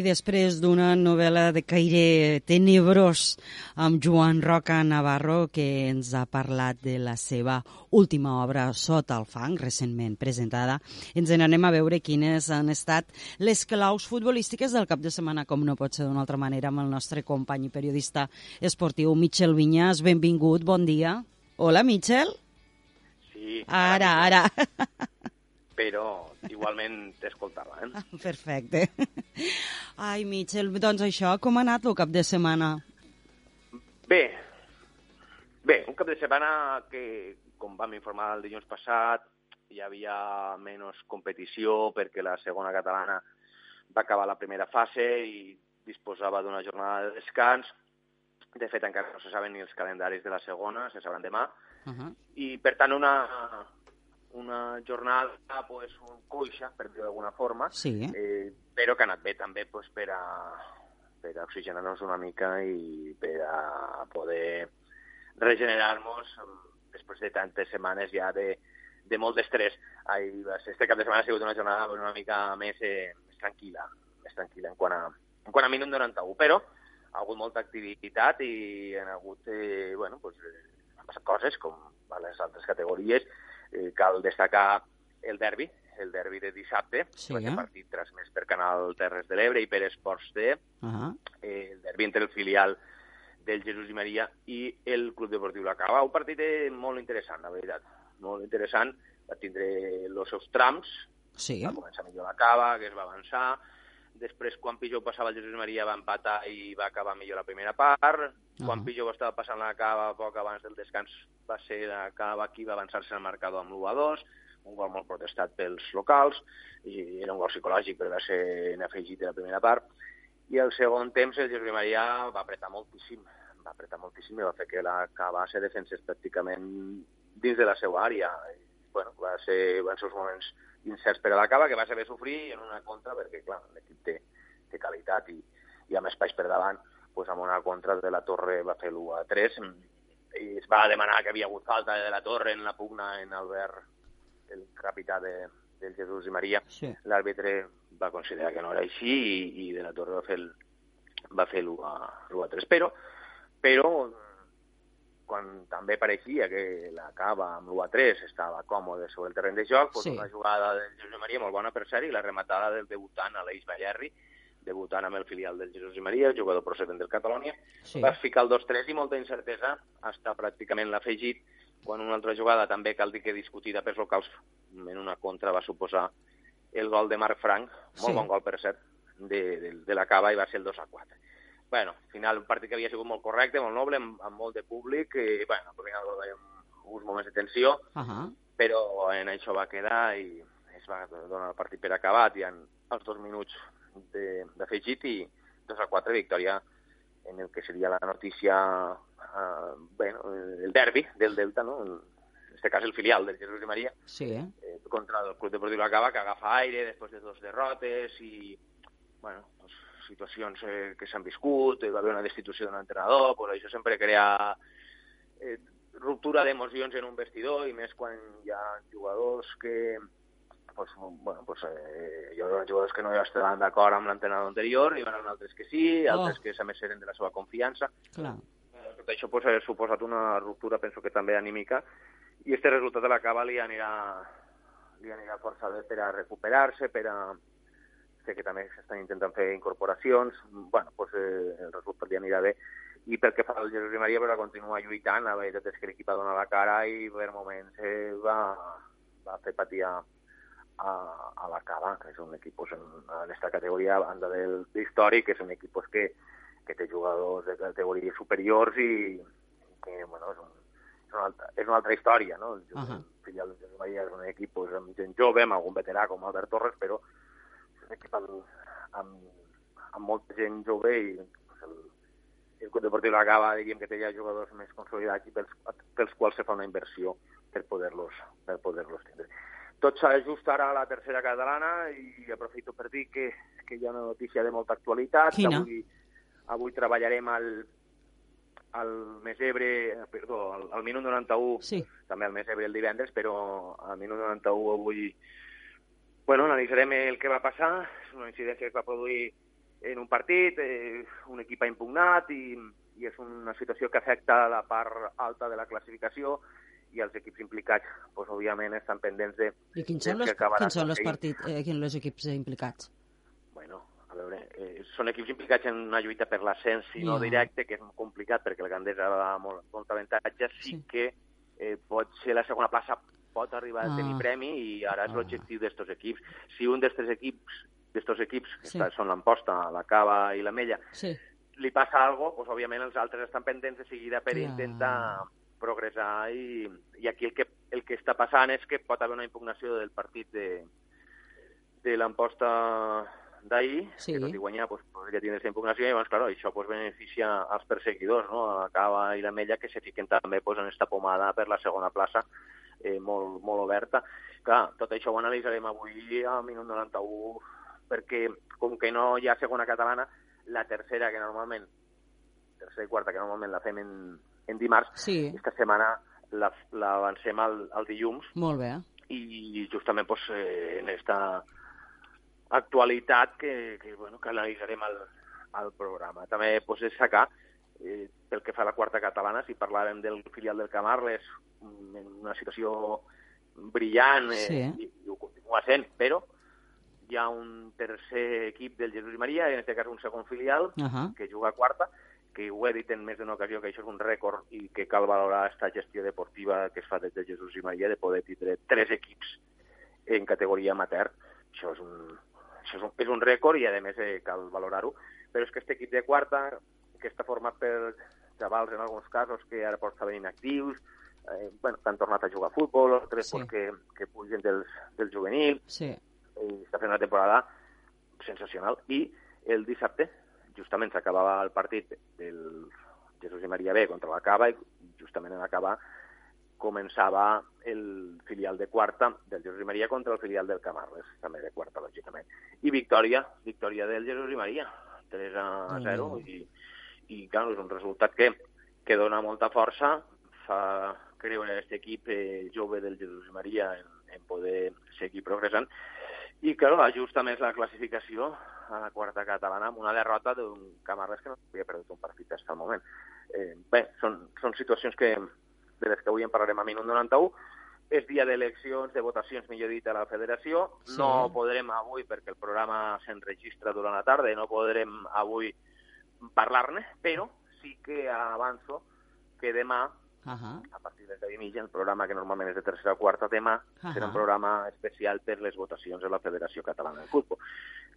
I després d'una novel·la de caire tenebrós amb Joan Roca Navarro, que ens ha parlat de la seva última obra, Sota el fang, recentment presentada, ens n'anem a veure quines han estat les claus futbolístiques del cap de setmana, com no pot ser d'una altra manera, amb el nostre company i periodista esportiu, Michel Vinyas. Benvingut, bon dia. Hola, Michel. Sí. Ara, ara. Però igualment t'escoltava, eh? Perfecte. Ai, Michel, doncs això, com ha anat el cap de setmana? Bé, bé, un cap de setmana que, com vam informar el dilluns passat, hi havia menys competició perquè la segona catalana va acabar la primera fase i disposava d'una jornada de descans. De fet, encara no se saben ni els calendaris de la segona, se sabran demà. Uh -huh. I, per tant, una, una jornada pues, un coixa, per dir d'alguna forma, Sí. eh, però que ha anat bé també pues, per, a, per a oxigenar-nos una mica i per a poder regenerar-nos mm, després de tantes setmanes ja de, de molt d'estrès. Ai, Este cap de setmana ha sigut una jornada pues, una mica més, eh, més tranquil·la, més tranquil·la en quant a, en quant a minut 91, però ha hagut molta activitat i han hagut, eh, bueno, pues, eh, han passat coses com a les altres categories. Eh, cal destacar el derbi, el derbi de dissabte, Sí, eh? partit transmès per Canal Terres de l'Ebre i per Esports T, Uh -huh. eh, el derbi entre el filial del Jesús i Maria i el Club Deportiu La Cava. Un partit eh, molt interessant, la veritat. Molt interessant. Va tindre els seus trams, Sí. va començar millor la Cava, que es va avançar. Després, quan pitjor passava el Jesús i Maria, va empatar i va acabar millor la primera part. Quan Ah. pitjor estava passant la Cava, poc abans del descans, va ser la Cava qui va avançar-se al marcador amb l'1 a 2, un gol molt protestat pels locals, i era un gol psicològic, però va ser en afegit de la primera part. I el segon temps el i Maria va apretar moltíssim, va apretar moltíssim i va fer que la Cava se defensés pràcticament dins de la seva àrea. I, bueno, va ser, van ser uns moments incerts per a la Cava, que va saber sofrir en una contra, perquè, clar, l'equip té, té qualitat i, i amb espais per davant, pues, amb una contra de la Torre va fer l'1 a 3, i es va demanar que havia hagut falta de la Torre en la pugna en Albert, el capità de, del Jesús i Maria. Sí. L'àrbitre va considerar que no era així i, i de la Torre va fer el, va fer l'1 a, l'1 a 3. Però, però quan també pareixia que la Cava amb l'1 a 3 estava còmode sobre el terreny de joc, doncs Sí. una jugada del Jesús i Maria molt bona per ser i la rematada del debutant Aleix Ballerri, debutant amb el filial del Jesús i Maria, jugador procedent del Catalonia, Sí. va ficar el 2-3 i molta incertesa està pràcticament l'afegit quan una altra jugada també cal dir que discutida pels locals en una contra va suposar el gol de Marc Frank, molt Sí. bon gol per cert, de, de, de la Cava i va ser el 2 a 4. Bueno, al final un partit que havia sigut molt correcte, molt noble, amb, amb molt de públic, i bueno, al final ha uns moments de tensió, Uh -huh. però en això va quedar i es va donar el partit per acabat, hi ha els dos minuts d'afegit i 2 a 4 victòria en el que seria la notícia, eh, bueno, el derbi del Delta, no? en este cas el filial del Jesús i Maria, Sí, eh? eh, contra el Club Deportiu La Cava, que agafa aire després de dos derrotes i, bueno, pues, situacions eh, que s'han viscut, eh, va haver una destitució d'un entrenador, pues això sempre crea eh, ruptura d'emocions en un vestidor i més quan hi ha jugadors que pues, bueno, pues, eh, hi ha jugadors que no estaven d'acord amb l'entrenador anterior, hi van altres que sí, altres Oh. que a més eren de la seva confiança, Clar. Eh, tot això pues, ha suposat una ruptura, penso que també anímica, i este resultat de la Cava li anirà, li anirà força bé per a recuperar-se, per a... Sé que també s'estan intentant fer incorporacions, bueno, pues, eh, el resultat li anirà bé. I pel que fa al Jesús i Maria, però continua lluitant, la veritat és que l'equip ha donat la cara i per moments eh, va, va fer patir a, a, a la Cava, que és un equip pues, en, en esta categoria, a banda del històric, que és un equip pues, que, que té jugadors de categories superiors i que, bueno, és, un, és, una, altra, és una altra història, no? El uh -huh. filial de Maria és un equip pues, amb gent jove, amb algun veterà com Albert Torres, però és un equip amb, amb, amb molta gent jove i pues, el, el Club Deportiu acaba, diguem que té ja jugadors més consolidats i pels, pels quals se fa una inversió per poder-los per poder-los tindre. Tot s'ajusta ara a la tercera catalana i aprofito per dir que, que hi ha una notícia de molta actualitat. Quina? Avui, avui treballarem al, al Mesebre, perdó, al, al Minut 91, Sí. també al Mesebre el divendres, però al Minut 91 avui bueno, analitzarem el que va passar, és una incidència que es va produir en un partit, eh, un equip ha impugnat i, i és una situació que afecta la part alta de la classificació i els equips implicats, pues, òbviament, estan pendents de... I quins són, los, que quins són los, partit, eh, quins los equips implicats? Bueno, a veure, eh, són equips implicats en una lluita per l'ascens, si no Ja. directe, que és molt complicat perquè el Gandesa va molt, molt avantatge, sí, Sí. que eh, pot ser la segona plaça pot arribar a tenir Ah. premi i ara és Ah. l'objectiu d'estos equips. Si un d'estos equips d'estos equips, que Sí. està- són l'Amposta, la Cava i la Mella, Sí. li passa alguna cosa, pues, òbviament els altres estan pendents de seguida per Clar. intentar progressar i, i aquí el que, el que està passant és que pot haver una impugnació del partit de, de l'Amposta d'ahir, Sí. que tot i guanyar pues, podria tindre aquesta impugnació, i llavors, clar, això pues, beneficia als perseguidors, no? a Cava i la Mella, que se fiquen també pues, en esta pomada per la segona plaça, eh, molt, molt oberta. Clar, tot això ho analitzarem avui al minut 91, perquè com que no hi ha segona catalana, la tercera, que normalment, tercera i quarta, que normalment la fem en, en dimarts, Sí, aquesta setmana la- l'avancem al, al dilluns, molt bé. i justament pues, eh, en esta actualitat que, que, bueno, que analitzarem al, al programa. També pues, destacar, eh, pel que fa a la quarta catalana, si parlàvem del filial del Camarles, en una situació brillant, eh, Sí. i, i ho continua sent, però hi ha un tercer equip del Jesús i Maria, en aquest cas un segon filial, Uh -huh. que juga a quarta, que ho he dit en més d'una ocasió, que això és un rècord i que cal valorar aquesta gestió deportiva que es fa des de Jesús i Maria de poder tindre tres equips en categoria amateur. Això és un, això és un, és un rècord i, a més, eh, cal valorar-ho. Però és que aquest equip de quarta, que està format per xavals, en alguns casos, que ara pot estar venint actius, eh, bueno, que han tornat a jugar a futbol, altres Sí. que, que pugen del, del juvenil, Sí. i està fent una temporada sensacional. I el dissabte, justament s'acabava el partit del Jesús i Maria B contra la Cava i justament en acabar començava el filial de quarta del Jesús i Maria contra el filial del Camarles, també de quarta, lògicament. I victòria, victòria del Jesús i Maria, 3 a 0, Mm. i, i clar, és un resultat que, que dona molta força, fa creure aquest equip eh, jove del Jesús i Maria en, en poder seguir progressant, i, clar, ajusta més la classificació a la quarta catalana amb una derrota d'un Camarles que no havia perdut un partit fins al moment. Eh, bé, són, són situacions que, de les que avui en parlarem a minut 91. És dia d'eleccions, de votacions, millor dit, a la federació. Sí. No podrem avui, perquè el programa s'enregistra durant la tarda, no podrem avui parlar-ne, però sí que avanço que demà Uh -huh. a partir de les 10 i mitja, el programa que normalment és de tercera o quarta, demà Ahà. serà un programa especial per les votacions de la Federació Catalana de Futbol,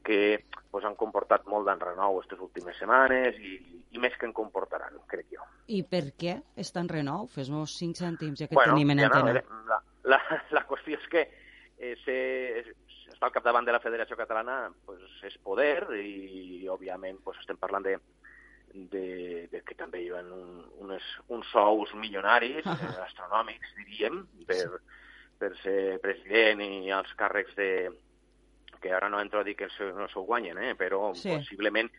que pues, han comportat molt d'enrenou aquestes últimes setmanes i, i més que en comportaran, crec jo. I per què és tan renou? Fes-nos 5 cèntims, ja que bueno, tenim en ja no, antena. eh, la, la, la qüestió és que eh, ser, estar al capdavant de la Federació Catalana pues, és poder i, òbviament, pues, estem parlant de, de, de que també hi ha un, unes, uns sous milionaris, eh, astronòmics, diríem, per, per ser president i els càrrecs de que ara no entro a dir que se- no s'ho guanyen, eh, però Sí. possiblement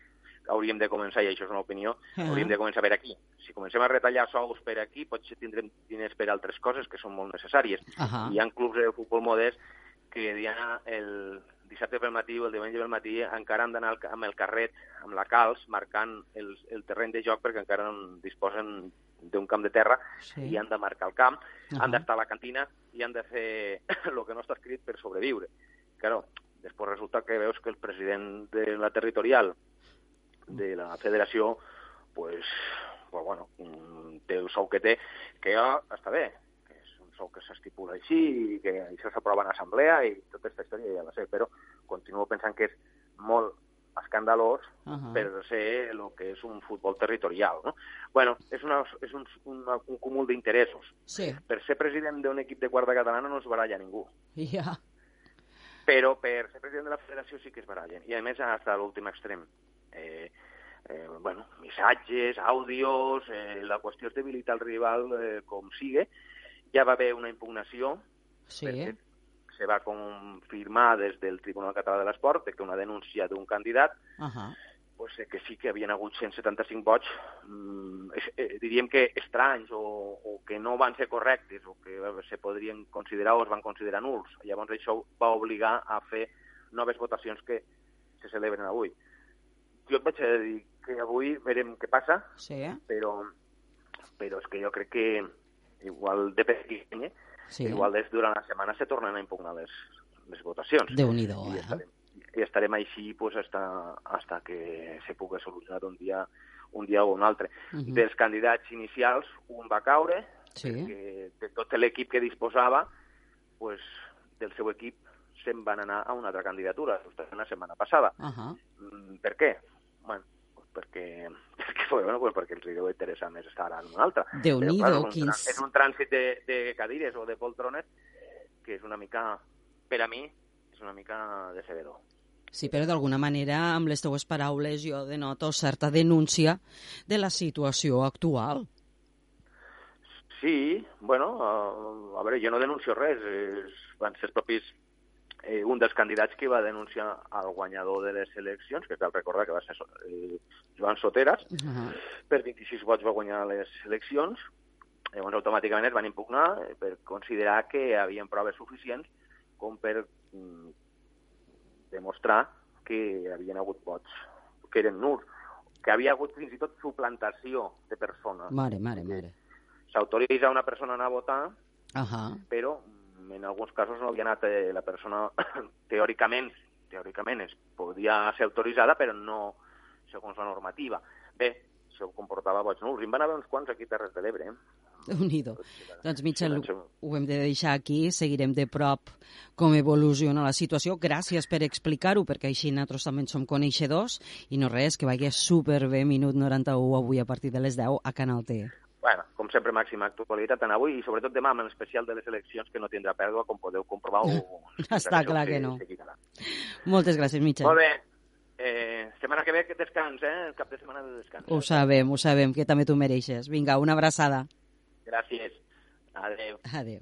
hauríem de començar, i això és una opinió, Ah. hauríem de començar per aquí. Si comencem a retallar sous per aquí, potser tindrem diners per altres coses que són molt necessàries. Ahà. Hi ha clubs de futbol modest que Diana, el dissabte pel matí o el diumenge pel matí encara han d'anar amb el carret, amb la calç, marcant el, el terreny de joc perquè encara no disposen d'un camp de terra Sí. i han de marcar el camp, Ahà. han d'estar a la cantina i han de fer el que no està escrit per sobreviure. Claro, després resulta que veus que el president de la territorial de la federació pues, pues bueno, mm, té el sou que té, que ja està bé, que és un sou que s'estipula així i que això s'aprova en assemblea i tota aquesta història ja la sé, però continuo pensant que és molt escandalós uh -huh. per ser el que és un futbol territorial. No? bueno, és, una, és un, un, un cúmul d'interessos. Sí. Per ser president d'un equip de quarta catalana no es baralla ningú. Ja. Yeah. Però per ser president de la federació sí que es barallen. I a més hasta l'últim extrem. Eh, eh, bueno, missatges, àudios, eh, la qüestió és debilitar el rival eh, com sigue. Ja va haver una impugnació sí. perquè se va confirmar des del Tribunal Català de l'Esport que una denúncia d'un candidat uh -huh. Pues, eh, que sí que havien hagut 175 vots, mm, eh, diríem que estranys o, o que no van ser correctes o que se podrien considerar o es van considerar nuls. Llavors això va obligar a fer noves votacions que se celebren avui. Jo et vaig a dir que avui verem què passa, sí. però, però és que jo crec que igual de pequeñe, sí. igual des durant la setmana se tornen a impugnar les, les votacions. Déu-n'hi-do, I eh? estarem, I estarem així pues, hasta, hasta que se pugui solucionar un dia, un dia o un altre. Uh -huh. Dels candidats inicials, un va caure, Sí. perquè de tot l'equip que disposava, pues, del seu equip se'n van anar a una altra candidatura, la setmana passada. Uh -huh. Mm, Per què? Bueno, pues perquè, perquè, bueno, pues perquè els deu interessar més estar en una altra. Déu-n'hi-do, Però, clar, és un quins- És un trànsit de, de cadires o de poltrones que és una mica, per a mi, és una mica decebedor. Sí, però d'alguna manera, amb les teues paraules, jo denoto certa denúncia de la situació actual. Sí, bueno, uh, a veure, jo no denuncio res, van ser els propis eh, un dels candidats que va denunciar al guanyador de les eleccions, que cal recordar que va ser eh, Joan Soteras, Uh -huh. per 26 vots va guanyar les eleccions, llavors automàticament es van impugnar eh, per considerar que hi havia proves suficients com per demostrar que hi havia hagut vots que eren nuls, que havia hagut fins i tot suplantació de persones. Mare, mare, mare. S'autoritza una persona a anar a votar, Uh -huh. però mm, en alguns casos no havia anat eh, la persona teòricament teòricament es podia ser autoritzada però no segons la normativa bé, això comportava vots nuls i en van haver uns quants aquí a Terres de l'Ebre eh? Déu-n'hi-do. Doncs, Mitchell, doncs, ho hem de deixar aquí, seguirem de prop com evoluciona la situació. Gràcies per explicar-ho, perquè així nosaltres també som coneixedors, i no res, que vagi superbé, minut 91, avui a partir de les 10 a Canal T. bueno, com sempre màxima actualitat en avui i sobretot demà amb l'especial de les eleccions que no tindrà pèrdua com podeu comprovar o... Està clar que no. seguirà. Moltes gràcies, Mitchell. Molt bé, eh, setmana que ve que descans, eh? el cap de setmana de descans Ho sabem, ho sabem, que també tu mereixes. Vinga, una abraçada. Gracias. Adiós. Adeu.